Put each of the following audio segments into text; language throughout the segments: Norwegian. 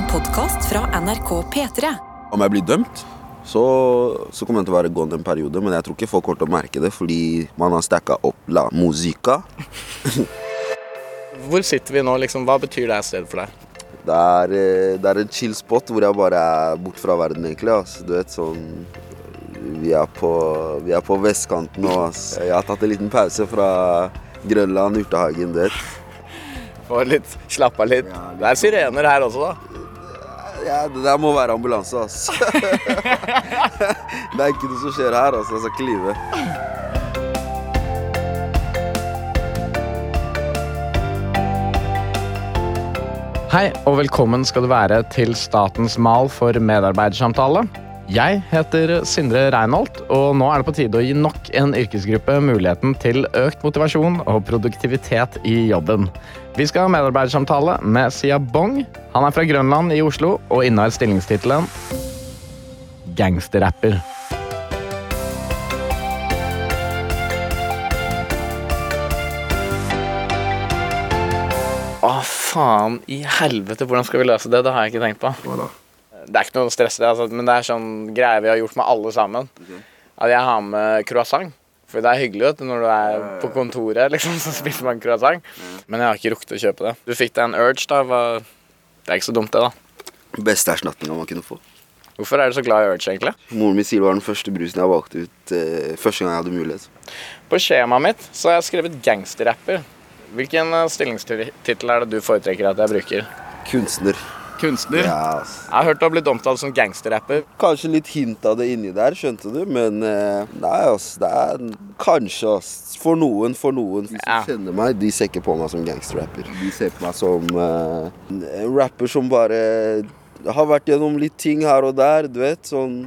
En podkast fra NRK P3. Om jeg blir dømt, så, så kommer jeg til å være gone en periode. Men jeg tror ikke folk kommer til å merke det, fordi man har stacka opp la musica. Hvor sitter vi nå, liksom? Hva betyr det stedet for deg? Det er, eh, det er en chill spot hvor jeg bare er bort fra verden, egentlig. ass. Du vet, sånn Vi er på, vi er på vestkanten nå, ass. Jeg har tatt en liten pause fra Grønland, Urtehagen, du vet. Få litt, Slappa litt. Det er sirener her også, da. Ja, det der må være ambulanse, altså. det er ikke noe som skjer her, altså. Jeg skal ikke lyve. Hei, og velkommen skal du være til Statens mal for medarbeidersamtale. Jeg heter Sindre Reinholt, og nå er det på tide å gi nok en yrkesgruppe muligheten til økt motivasjon og produktivitet i jobben. Vi skal ha medarbeidersamtale med Sia Bong. Han er fra Grønland i Oslo og innehar stillingstittelen gangsterrapper. Å, faen i helvete, hvordan skal vi løse det? Det har jeg ikke tenkt på. Hva da? Det er ikke noe stress, det, altså, men det er sånn greie vi har gjort med alle sammen. At jeg har med croissant. For det er hyggelig vet du, når du er på kontoret, liksom, så spiser man croissant. Men jeg har ikke rukket å kjøpe det. Du fikk deg en urge, da. Var... Det er ikke så dumt, det, da. Beste erstatninga man kunne få. Hvorfor er du så glad i urge, egentlig? Moren min sier det var den første brusen jeg valgte ut eh, første gang jeg hadde mulighet. På skjemaet mitt så har jeg skrevet gangsterrapper. Hvilken eh, stillingstittel er det du foretrekker at jeg bruker? Kunstner. Kunstner? Yes. Jeg har hørt du har blitt omtalt som gangsterrapper. Kanskje litt hint av det inni der, skjønte du, men eh, nei, ass. Det er kanskje, ass. For noen, for noen. De som kjenner meg, de ser ikke på meg som gangsterrapper. De ser på meg som uh, en rapper som bare har vært gjennom litt ting her og der, du vet. Sånn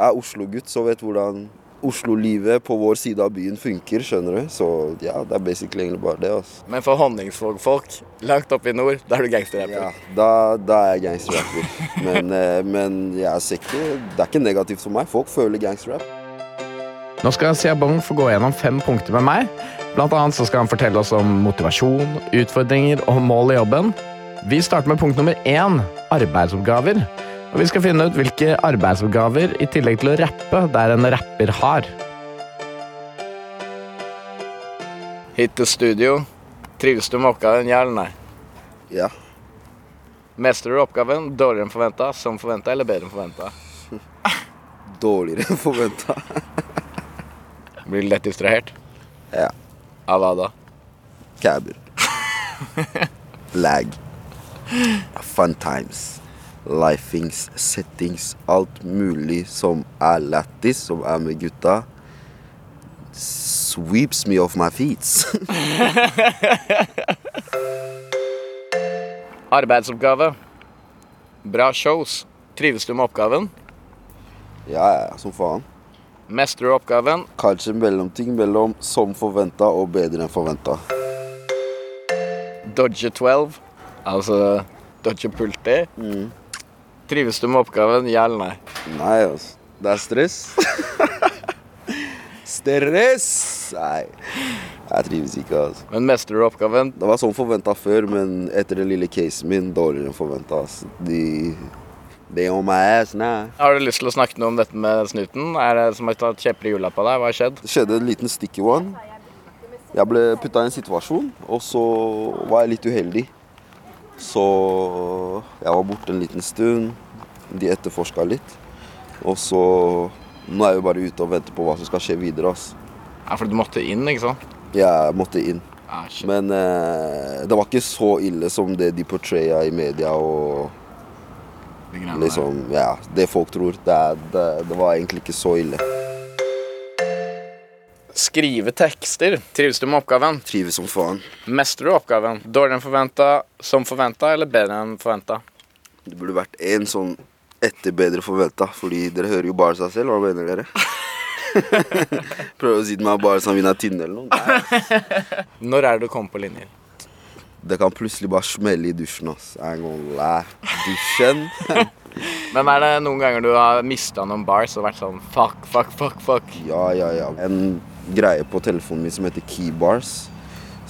er Oslo-gutt, så vet hvordan Oslo-livet på vår side av byen funker, skjønner du. Så ja, det er basically egentlig bare det, altså. Men for Honningsvåg-folk langt oppe i nord, da er du gangsterrapper. Ja, da, da er jeg gangsterrapper. Men, eh, men jeg ser ikke Det er ikke negativt for meg. Folk føler gangsterrap. Nå skal Sia Bong få gå gjennom fem punkter med meg. Blant annet så skal han fortelle oss om motivasjon, utfordringer og mål i jobben. Vi starter med punkt nummer én arbeidsoppgaver. Og vi skal finne ut hvilke arbeidsoppgaver i tillegg til å rappe det er en rapper har. Hit til studio. Trives du med oppgaven, ja eller nei? Ja. Mestrer du oppgaven dårligere enn forventa, som forventa eller bedre enn forventa? Dårligere enn forventa. Blir du lett distrahert? Ja. Av hva da? Caber. Lag. Fun times. Lifings, settings, alt mulig som er lættis, som er med gutta. Sweeps me off my feet. Arbeidsoppgave. Bra shows. Trives du med oppgaven? ja, ja, som faen. Mestrer du oppgaven? Kanskje mellomting mellom som forventa og bedre enn forventa. Dodge 12, altså dodge pulti. Trives du med oppgaven, ja eller nei? Nei, altså. Det er stress. stress! Nei, jeg trives ikke, altså. Men mestrer du oppgaven? Det var sånn forventa før, men etter den lille casen min, dårligere enn forventa. Altså. De They on my ass now. Har du lyst til å snakke noe om dette med snuten? Er det som har tatt kjepper i hjula på deg? Hva har skjedd? Det skjedde en liten sticky one. Jeg ble putta i en situasjon, og så var jeg litt uheldig. Så jeg var borte en liten stund. De etterforska litt. Og så Nå er vi bare ute og venter på hva som skal skje videre. ass. Ja, for du måtte inn, ikke sant? Ja, Jeg måtte inn. Ah, shit. Men eh, det var ikke så ille som det de portraya i media og De greiene der. liksom Ja, det folk tror. Det, er, det, det var egentlig ikke så ille. Skrive tekster. Trives du med oppgaven? Trives som faen. Mestrer du oppgaven? Dårligere enn forventa, som forventa eller bedre enn forventa? Det burde vært en sånn etter bedre forventa, fordi dere hører jo bare seg selv. Hva mener dere? Prøver å si til meg bare som vinner tynne eller noe. Når er det du kommer på linjen? Det kan plutselig bare smelle i dusjen. ass. I ain't gonna. Dusjen. Men er det noen ganger du har mista noen bars og vært sånn fuck, fuck, fuck, fuck? Ja, ja, ja. En greie på telefonen min som heter Keybars.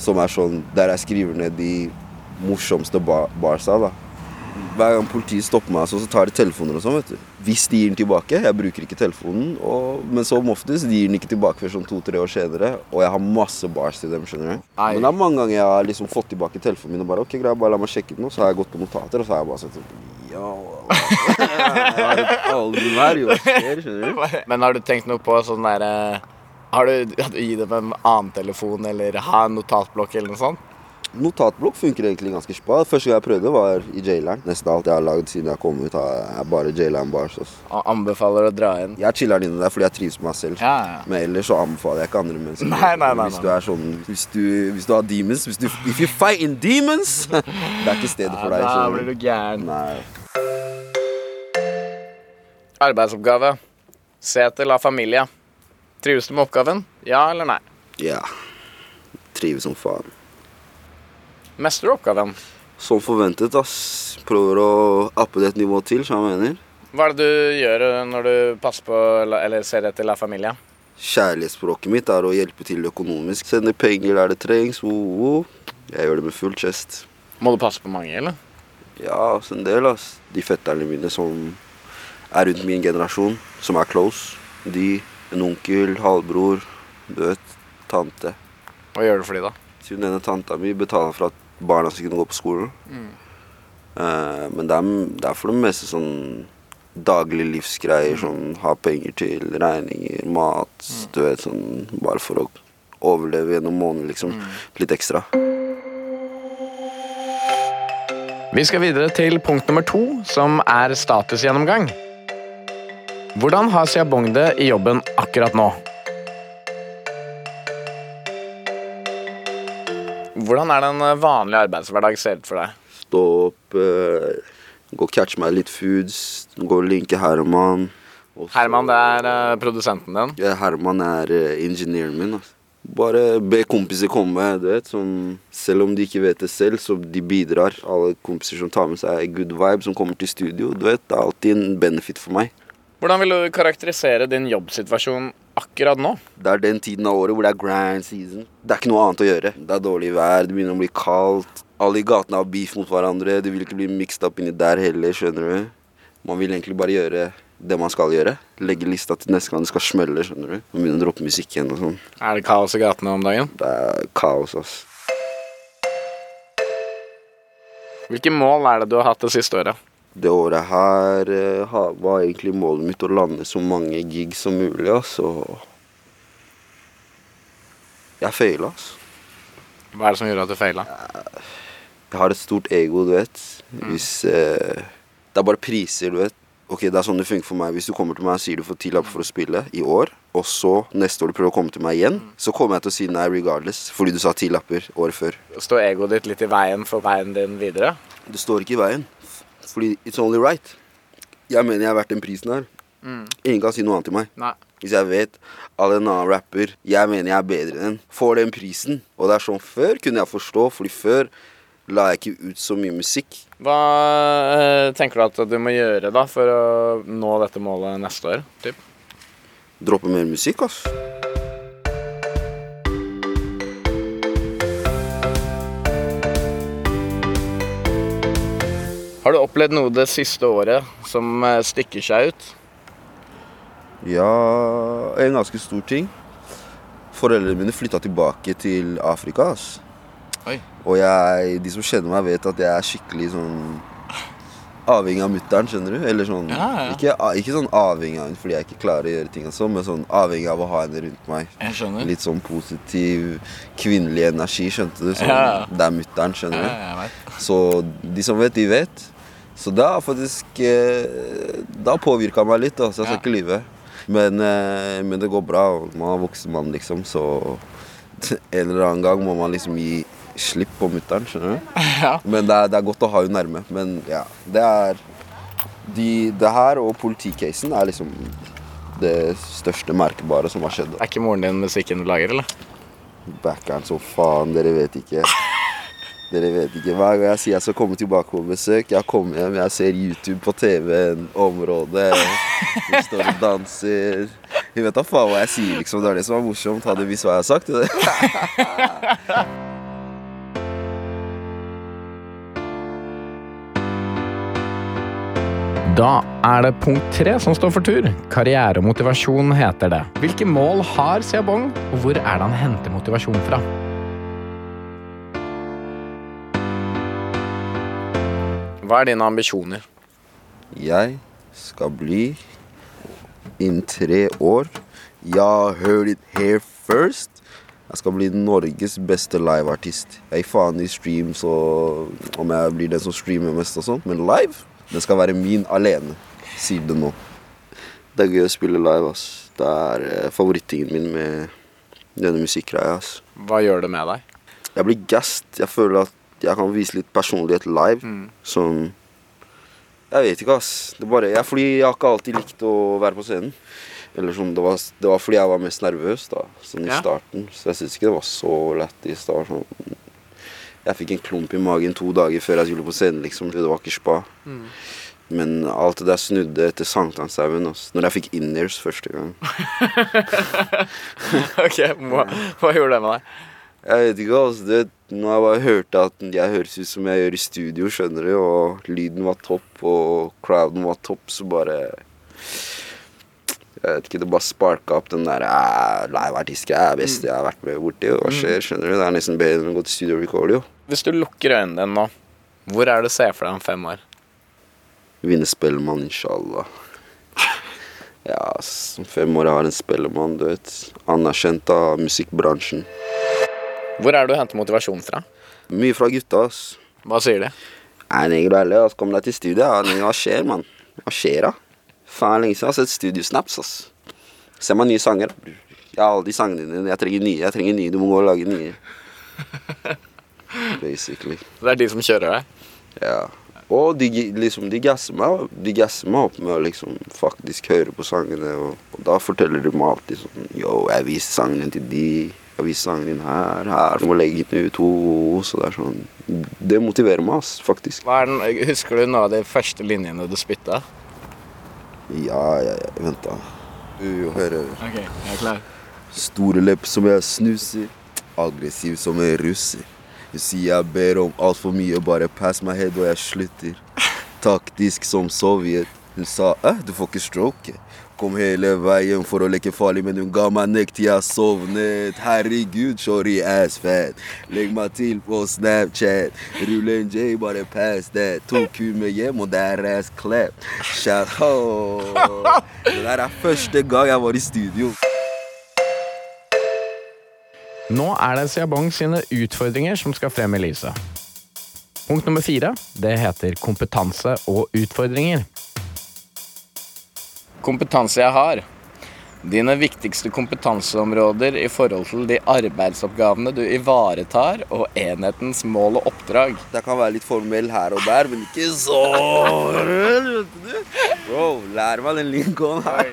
Som er sånn der jeg skriver ned de morsomste bar barsa. da. hver gang politiet stopper meg, så, så tar de telefoner og sånn, vet du. Hvis de gir den tilbake Jeg bruker ikke telefonen, og, men som oftest de gir den ikke tilbake før sånn to-tre år senere. Og jeg har masse bars til dem, skjønner du. Men det er mange ganger jeg har liksom fått tilbake telefonen min og bare OK, greit, bare la meg sjekke den, og så har jeg gått på notater, og så har jeg bare sett sånn Ja Jeg har aldri vært i år, skjer, skjønner du. Men har du tenkt noe på sånn derre Har du at du gi dem en annen telefon eller ha en notatblokk eller noe sånt? Notatblokk funker egentlig ganske spa. Første gang jeg prøvde, var i jaileren. Nesten alt jeg har lagd siden jeg kom ut, er bare jaileren bars. Også. Og anbefaler å dra inn? Jeg chiller'n inne der fordi jeg trives med meg selv. Ja, ja. Men ellers så anbefaler jeg ikke andre mennesker. Nei, nei, nei, Hvis du er sånn Hvis du, hvis du har demons hvis du, If you fight in demons Det er ikke stedet for deg. da blir du. gæren. Nei. Arbeidsoppgave. Se til la familia. Trives du med oppgaven? Ja eller nei? Ja. Trives som faen. Mestrer du oppgaven? Som forventet, ass. Prøver å appe det et nivå til, som jeg mener. Hva er det du gjør når du passer på eller ser etter la familia? Kjærlighetsspråket mitt er å hjelpe til økonomisk. Sende penger der det trengs. Oh, oh. Jeg gjør det med full chest. Må du passe på mange, eller? Ja, ass, en del, ass. De fetterne mine som er rundt min generasjon, som er close. De, en onkel, halvbror, død, tante. Hva gjør du for de da? Siden denne tanta mi betaler for at barna skal kunne gå på skolen. Eh, men det er, det er for det meste sånn daglige livsgreier, sånn ha penger til regninger, mat, du vet, sånn bare for å overleve gjennom måneden, liksom. Litt ekstra. Vi skal videre til punkt nummer to, som er statusgjennomgang. Hvordan har Siabong det i jobben akkurat nå? Hvordan er det en eh, vanlig arbeidshverdag ser ut for deg? Stå opp, eh, gå og catche meg litt foods, gå og linke Herman. Også, Herman, det er eh, produsenten din. Ja, Herman er uh, ingeniøren min. Altså. Bare be kompiser komme. du vet, som, Selv om de ikke vet det selv, så de bidrar. Alle kompiser som tar med seg good vibe, som kommer til studio. du vet, Det er alltid en benefit for meg. Hvordan vil du karakterisere din jobbsituasjon akkurat nå? Det er den tiden av året hvor det er grand season. Det er ikke noe annet å gjøre. Det er dårlig vær, det begynner å bli kaldt. Alle i gatene har beef mot hverandre. Det vil ikke bli mixed up inni der heller, skjønner du. Man vil egentlig bare gjøre det man skal gjøre. Legge lista til neste gang det skal smelle, skjønner du. Og begynne å droppe musikk igjen og sånn. Er det kaos i gatene om dagen? Det er kaos, ass. Hvilke mål er det du har hatt det siste året? Det året her eh, ha- var egentlig målet mitt å lande så mange gigs som mulig. Og jeg feila, altså. Hva er det som gjorde at du feila? Jeg har et stort ego, du vet. Hvis eh, Det er bare priser, du vet. Ok, Det er sånn det funker for meg. Hvis du kommer til meg og sier du får ti lapper for å spille i år, og så neste år du prøver å komme til meg igjen, så kommer jeg til å si nei regardless, fordi du sa ti lapper året før. Står egoet ditt litt i veien for veien din videre? Det står ikke i veien. Fordi it's only right. Jeg mener jeg er verdt den prisen her. Ingen kan si noe annet til meg. Nei. Hvis jeg vet at en annen rapper jeg mener jeg er bedre enn, får den prisen. Og det er sånn før kunne jeg forstå, fordi før la jeg ikke ut så mye musikk. Hva eh, tenker du at du må gjøre da for å nå dette målet neste år? Typ? Droppe mer musikk, ass. Har du opplevd noe det siste året som eh, stikker seg ut? Ja, en ganske stor ting. Foreldrene mine flytta tilbake til Afrika. ass. Oi. Og jeg, de som kjenner meg, vet at jeg er skikkelig sånn avhengig av mutter'n, skjønner du? Eller sånn Ja, ja. Ikke, ikke sånn avhengig av henne fordi jeg ikke klarer å gjøre ting, og sånn, men sånn avhengig av å ha henne rundt meg. Jeg skjønner. Litt sånn positiv kvinnelig energi, skjønte du? Sånn, Ja. Det er mutter'n, skjønner du? Så de som vet, de vet. Så det har faktisk eh, Det har påvirka meg litt, da, så jeg skal ikke lyve. Men, eh, men det går bra. Man er voksen mann, liksom, så en eller annen gang må man liksom gi slipp på mutter'n, skjønner du? Ja. Men det er, det er godt å ha henne nærme. Men ja, det er de, Det her og politicasen er liksom det største merkbare som har skjedd. Er ikke moren din musikken du lager, eller? Backer'n som faen, dere vet ikke. Dere vet ikke. Hver gang jeg sier jeg skal komme tilbake på besøk, jeg kommer hjem, jeg ser YouTube på TV-en, området, vi står og danser. Hun vet da faen hva jeg sier, liksom. Det er det som er morsomt. Hadde visst hva jeg har sagt. Det. Da er det punkt tre som står for tur. Karrieremotivasjon heter det. Hvilke mål har Siabong, og hvor er det han henter motivasjon fra? Hva er dine ambisjoner? Jeg skal bli innen tre år Ja, heard it here first. Jeg skal bli Norges beste liveartist. Jeg gir faen i streams og om jeg blir den som streamer mest og sånn, men live, den skal være min alene. Sier det nå. Det er gøy å spille live, ass. Det er eh, favorittingen min med denne musikkgreia, ass. Hva gjør det med deg? Jeg blir gassed. Jeg føler at jeg kan vise litt personlighet live. Som Jeg vet ikke, ass. Det bare, jeg, fordi jeg har ikke alltid likt å være på scenen. Eller sånn, det, var, det var fordi jeg var mest nervøs da, sånn i Ja. starten. Så jeg syns ikke det var så lættis. Sånn Jeg fikk en klump i magen to dager før jeg skulle på scenen, liksom. Det var ikke spa. Men alt det der snudde etter sankthanshaugen. Når jeg fikk in-ears første gang. ok, hva, hva gjorde det med deg? Jeg vet ikke, altså. Det, når jeg bare hørte at jeg høres ut som jeg gjør i studio, skjønner du, og lyden var topp, og crowden var topp, så bare Jeg vet ikke, det bare sparka opp den der "Æ, Liveartist jeg er best jeg har vært med borti. og Hva skjer? Skjønner du? Det er nesten bedre enn å gå til studio og recorde, jo. Hvis du lukker øynene dine nå, hvor er det du ser for deg om fem år? Vinne Spellemann, inshallah. Ja, om fem år jeg har en Spellemann, du vet. Anerkjent av musikkbransjen. Hvor er det du henter motivasjon fra? Mye fra gutta, ass. Hva sier de? Nei, er ærlig, ass. Kom deg til studiet. Ja. Hva skjer, mann? Hva skjer, da? Faen, lenge siden jeg har sett studiosnaps, ass. Se meg nye sanger. Jeg har alle de sangene dine. Jeg trenger nye. Jeg trenger nye. Du må gå og lage nye. Basically. Det er de som kjører deg? Ja. Og de, liksom, de gasser meg De gasser meg opp med å liksom faktisk høre på sangene. Og, og da forteller de meg alltid sånn Yo, jeg viser sangene til de. Jeg viser sangen din her. Her. Du må legge den ut to. Så det er sånn Det motiverer meg, ass, faktisk. Den, husker du noen av de første linjene du spytta? Ja, ja, ja. Vent, da. Du hører Ok, jeg er klar. Store lepp som jeg snuser. Aggressiv som en russer. Du sier jeg ber om altfor mye, bare pass meg head og jeg slutter. Taktisk som Sovjet. Hun sa 'æ, du får ikke stroke. Kom hele veien for å leke farlig, men hun ga meg nekt. jeg sovnet. Herregud, shorty ass fat. Legg meg til på Snapchat. Rulle en J, bare pass that. Tok hun med hjem, og der ass clap. Shout out. Det der er første gang jeg var i studio. Nå er det Siabong sine utfordringer som skal frem i lyset. Punkt nummer fire det heter kompetanse og utfordringer. Kompetanse jeg har. Dine viktigste kompetanseområder i forhold til de arbeidsoppgavene du ivaretar, og enhetens mål og oppdrag. Det kan være litt formell her og der, men ikke så vet du. Bro, lær meg den lingoen her.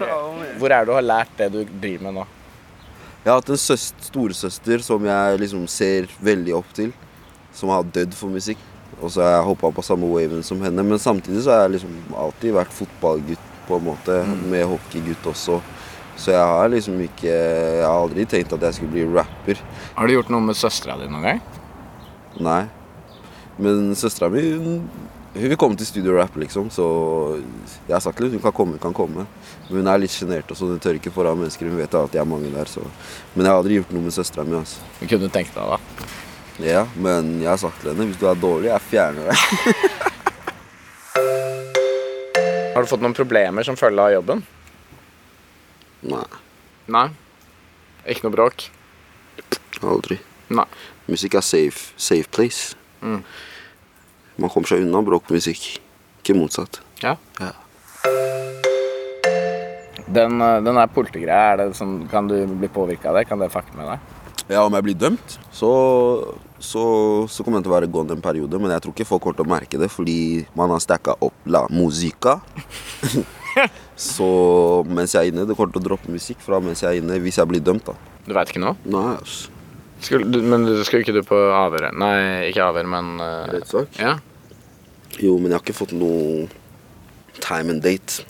Hvor er det du har lært det du driver med nå? Jeg har hatt en søst, storesøster som jeg liksom ser veldig opp til. Som har dødd for musikk. Og så har jeg hoppa på samme waven som henne. Men samtidig så har jeg liksom alltid vært fotballgutt på en måte. Med hockeygutt også. Så jeg har liksom ikke Jeg har aldri tenkt at jeg skulle bli rapper. Har du gjort noe med søstera di noen gang? Nei. Men søstera mi hun, hun vil komme til studio og rappe, liksom. Så jeg har sagt til henne hun kan komme, hun kan komme. Men hun er litt sjenert, så hun tør ikke foran mennesker. Hun vet at jeg er mange der, så Men jeg har aldri gjort noe med søstera mi. Altså. Kunne du tenkt deg, da. Ja, men jeg har sagt til henne hvis du er dårlig, jeg fjerner deg. Har du fått noen problemer som følge av jobben? Nei, Nei. Ikke noe bråk? aldri. Nei. Musikk er safe, safe place. Mm. Man kommer seg unna bråk på musikk. Ikke motsatt. Ja. Ja. Den, eh, den der politigreia, sånn, kan du bli påvirka av det? Kan det fucke med deg? Ja, om jeg blir dømt, så, så, så kommer jeg til å være gone en periode. Men jeg tror ikke folk kommer til å merke det, fordi man har stacka opp la musica. så mens jeg er inne, det kommer til å droppe musikk fra mens jeg er inne, hvis jeg blir dømt, da. Du veit ikke nå? Nei, ass. Skulle, men skulle ikke du på avhør? Nei, ikke avhør, men uh, Rettssak? Ja. Jo, men jeg har ikke fått noe time and date.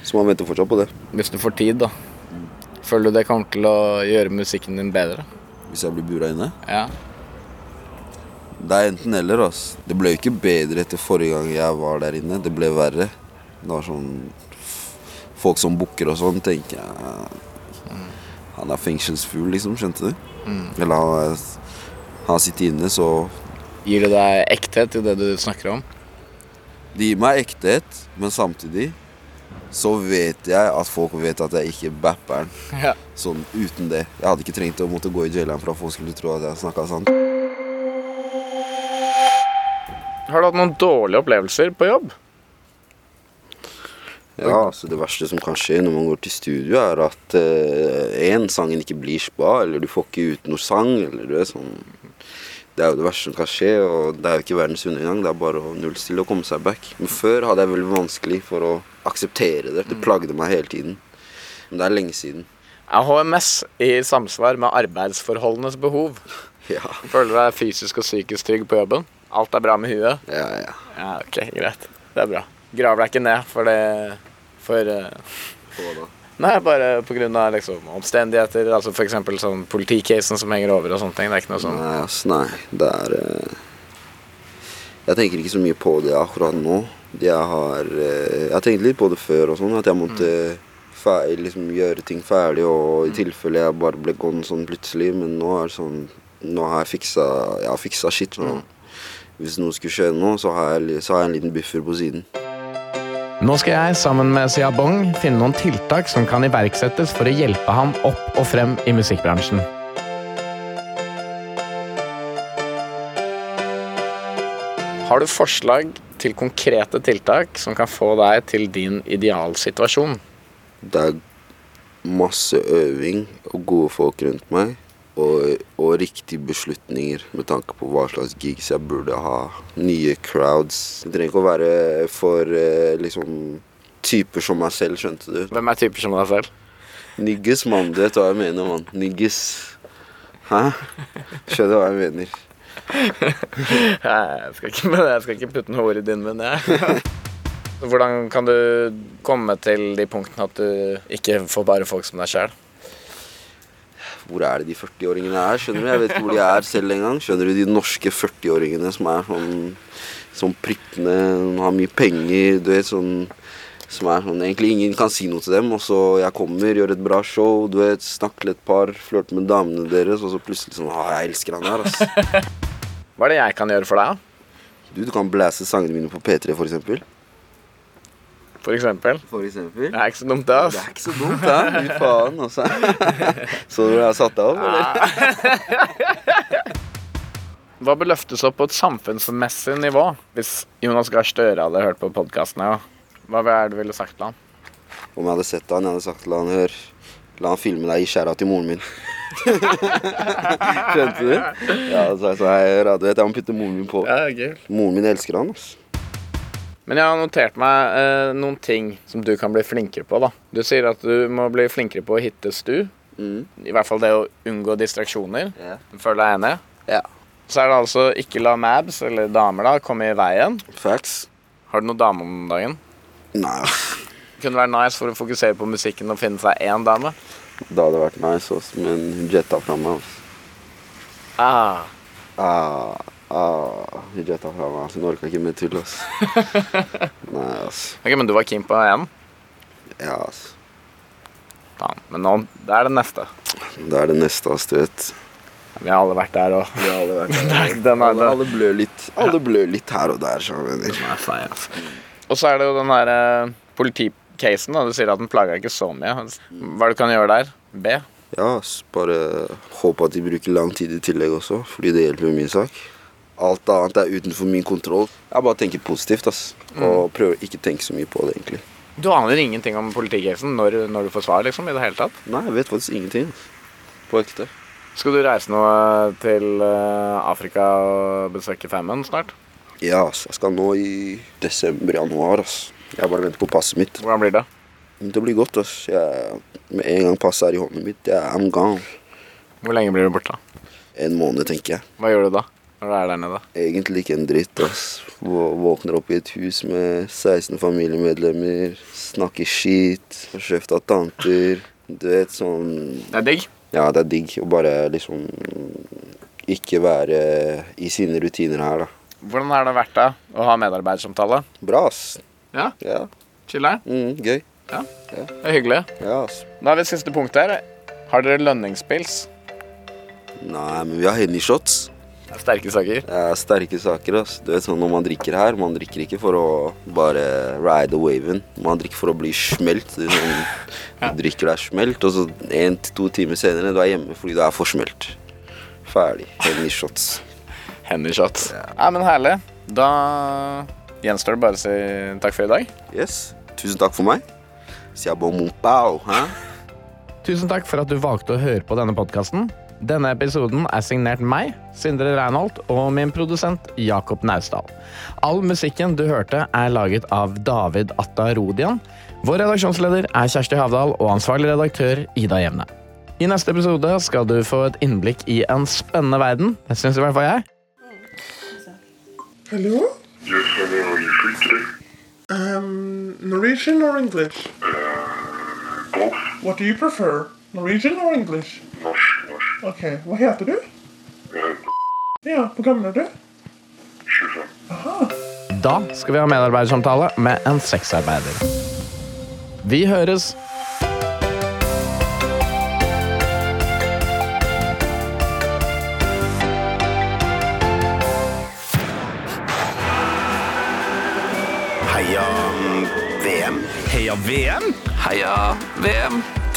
Så man venter fortsatt på det. Hvis du får tid, da. Føler du det kommer til å gjøre musikken din bedre? Hvis jeg blir bura inne. Ja. Det er enten eller, ass. Det ble jo ikke bedre etter forrige gang jeg var der inne. Det ble verre. Det var sånn Folk som booker og sånn, tenker jeg Han er fengselsfugl, liksom. Skjønte du? Eller han, han sitter inne, så Gir det deg ekthet i det du snakker om? Det gir meg ekthet, men samtidig så vet jeg at folk vet at jeg ikke bapper den. Ja. Sånn uten det. Jeg hadde ikke trengt å måtte gå i jaileren for at folk skulle tro at jeg snakka sant. Har du hatt noen dårlige opplevelser på jobb? Ja, altså Det verste som kan skje når man går til studio, er at én, sangen ikke blir spa, eller du får ikke ut noe sang. eller du er sånn Det er jo det verste som kan skje, og det er jo ikke verdens undergang. Det er bare å nullstille og komme seg back. Men før hadde jeg veldig vanskelig for å akseptere det. Det plagde meg hele tiden. Men det er lenge siden. Er HMS i samsvar med arbeidsforholdenes behov? Ja, Føler du deg fysisk og psykisk trygg på jobben? Alt er bra med huet? ja, ja. Ja, ok, greit. Det er bra. Graver deg ikke ned for det For uh... Hva da? Nei, bare av liksom, omstendigheter. Altså eksempel sånn politicasen som henger over og sånne ting. Det er ikke noe sånn Nei, ass, nei. Det er eh, Jeg tenker ikke så mye på det akkurat nå. Jeg har eh, Jeg har tenkt litt på det før og sånn, at jeg måtte feil, liksom gjøre ting ferdig, og i tilfelle jeg bare ble gone sånn plutselig. Men nå er det sånn Nå har jeg fiksa Jeg har fiksa shit. Nå. Hvis noe skulle skje nå, så har, jeg, så har jeg en liten buffer på siden. Nå skal jeg sammen med Siabong finne noen tiltak som kan iverksettes for å hjelpe ham opp og frem i musikkbransjen. Har du forslag til konkrete tiltak som kan få deg til din idealsituasjon? Det er masse øving og gode folk rundt meg. Og, og riktige beslutninger med tanke på hva slags gigs jeg burde ha. Nye crowds. Det trenger ikke å være for eh, liksom typer som meg selv, skjønte du. Hvem er typer som deg selv? Niggas, mann. Du vet hva jeg mener, mann. Niggas. Hæ? Skjønner du hva jeg mener? Jeg skal ikke, jeg skal ikke putte noe ord i din munn, jeg. Hvordan kan du komme til de punktene at du ikke får bare folk som deg sjæl? Hvor er det de 40-åringene er? Skjønner du? Jeg vet ikke hvor de er selv engang. Skjønner du de norske 40-åringene som er sånn Sånn prikkende, har mye penger, du vet sånn som er sånn, Egentlig ingen kan si noe til dem, og så jeg kommer, gjør et bra show, du vet, snakker litt par, flørter med damene deres, og så plutselig sånn Å, jeg elsker han her, ass. Hva er det jeg kan gjøre for deg, da? Du, du kan blæse sangene mine på P3, for eksempel. For eksempel? For eksempel. Det er ikke så dumt, det. Det er ikke så dumt, det. Fy faen, altså. Så du har satt deg opp, eller? Hva bør løftes opp på et samfunnsmessig nivå? Hvis Jonas Gahr Støre hadde hørt på podkasten, ja. hva er det du ville sagt til han? Om jeg hadde sett han, jeg hadde sagt la han Hør, La han filme deg i skjæra til moren min. Skjønte du? Ja, så jeg sa jeg, du vet, jeg må putte moren min på. Ja, gøy. Moren min elsker han, altså. Men jeg har notert meg eh, noen ting som du kan bli flinkere på. da. Du sier at du må bli flinkere på å hitte stu. Mm. I hvert fall det å unngå distraksjoner. Yeah. Føler deg enig? Ja. Så er det altså ikke la mabs, eller damer, da, komme i veien. Facts. Har du noen dame om dagen? Nei, Kunne vært nice for å fokusere på musikken og finne seg én dame. det hadde vært nice, også, men hun jetta fra meg. Altså. Ah, Ah, ah, jetta fra meg. Hun orka ikke mer tull, ass. Nei, ass. ok, Men du var keen på én? Ja, ass. Faen. Men nå, det er det neste. Det er det neste, ass, du vet. Og Vi har alle vært der. Den er Alle, alle blør litt Alle blør litt her og der, så jeg mener. Og så er det jo den der eh, politicasen. da. Du sier at den plaga ikke så mye. Hva er det du kan gjøre der? B? Ja, ass, bare håpe at de bruker lang tid i tillegg også, fordi det hjelper med min sak. Alt annet er utenfor min kontroll. Jeg bare tenker positivt, ass. Og prøver ikke tenke så mye på det, egentlig. Du aner ingenting om politicasen når, når du får svar, liksom? I det hele tatt? Nei, jeg vet faktisk ingenting. På ekte. Skal du reise nå til eh, Afrika og besøke Femmen snart? Ja, ass. Jeg skal nå i desember-januar, ass. Jeg bare venter på passet mitt. Hvordan blir det? Det blir godt, ass. Jeg, med en gang passet er i hånden mitt, jeg, I'm gone. Hvor lenge blir du borte? En måned, tenker jeg. Hva gjør du da? Når du er der nede? Egentlig ikke en dritt, ass. Vå- Våkner opp i et hus med 16 familiemedlemmer, snakker skit, får kjeft av tanter. Du vet, sånn Det er digg. Ja, det er digg å bare liksom ikke være i sine rutiner her, da. Hvordan har det vært da å ha medarbeidersamtale? Bra, ass. Ja. Ja. Chiller'n? Mm, gøy. Ja? Det er hyggelig. Ja, ass. Da har vi siste punkt her. Har dere lønningspils? Nei, men vi har Henny-shots. Er sterke saker. Er sterke saker. ass. Du vet sånn Når man drikker her, man drikker ikke for å bare ride the waven. Man drikker for å bli smelt. Du, sånn, du drikker deg smelt, og så en til to timer senere du er hjemme fordi du er for smelt. Ferdig. Henny shots. Henny shots. Ja. men herlig. Da gjenstår det bare å si takk for i dag. Yes. Tusen takk for meg. Sia bon mon pao. Tusen takk for at du valgte å høre på denne podkasten. Denne episoden er signert meg, Sindre Reinholt, og min produsent Jakob Naustdal. All musikken du hørte, er laget av David Atta Rodian. Vår redaksjonsleder er Kjersti Havdal, og ansvarlig redaktør Ida Jevne. I neste episode skal du få et innblikk i en spennende verden. Det syns i hvert fall jeg. Hallo? Yes, hello, are you free today? Um, Norwegian or English? Both? What do you prefer? Norwegian or English? Norsk, norsk. Hva heter du? Eh, Ja, hvor gammel er du? 25. Aha. Da skal vi ha medarbeidersamtale med en sexarbeider. Vi høres! Heia VM. Heia VM? Heia VM.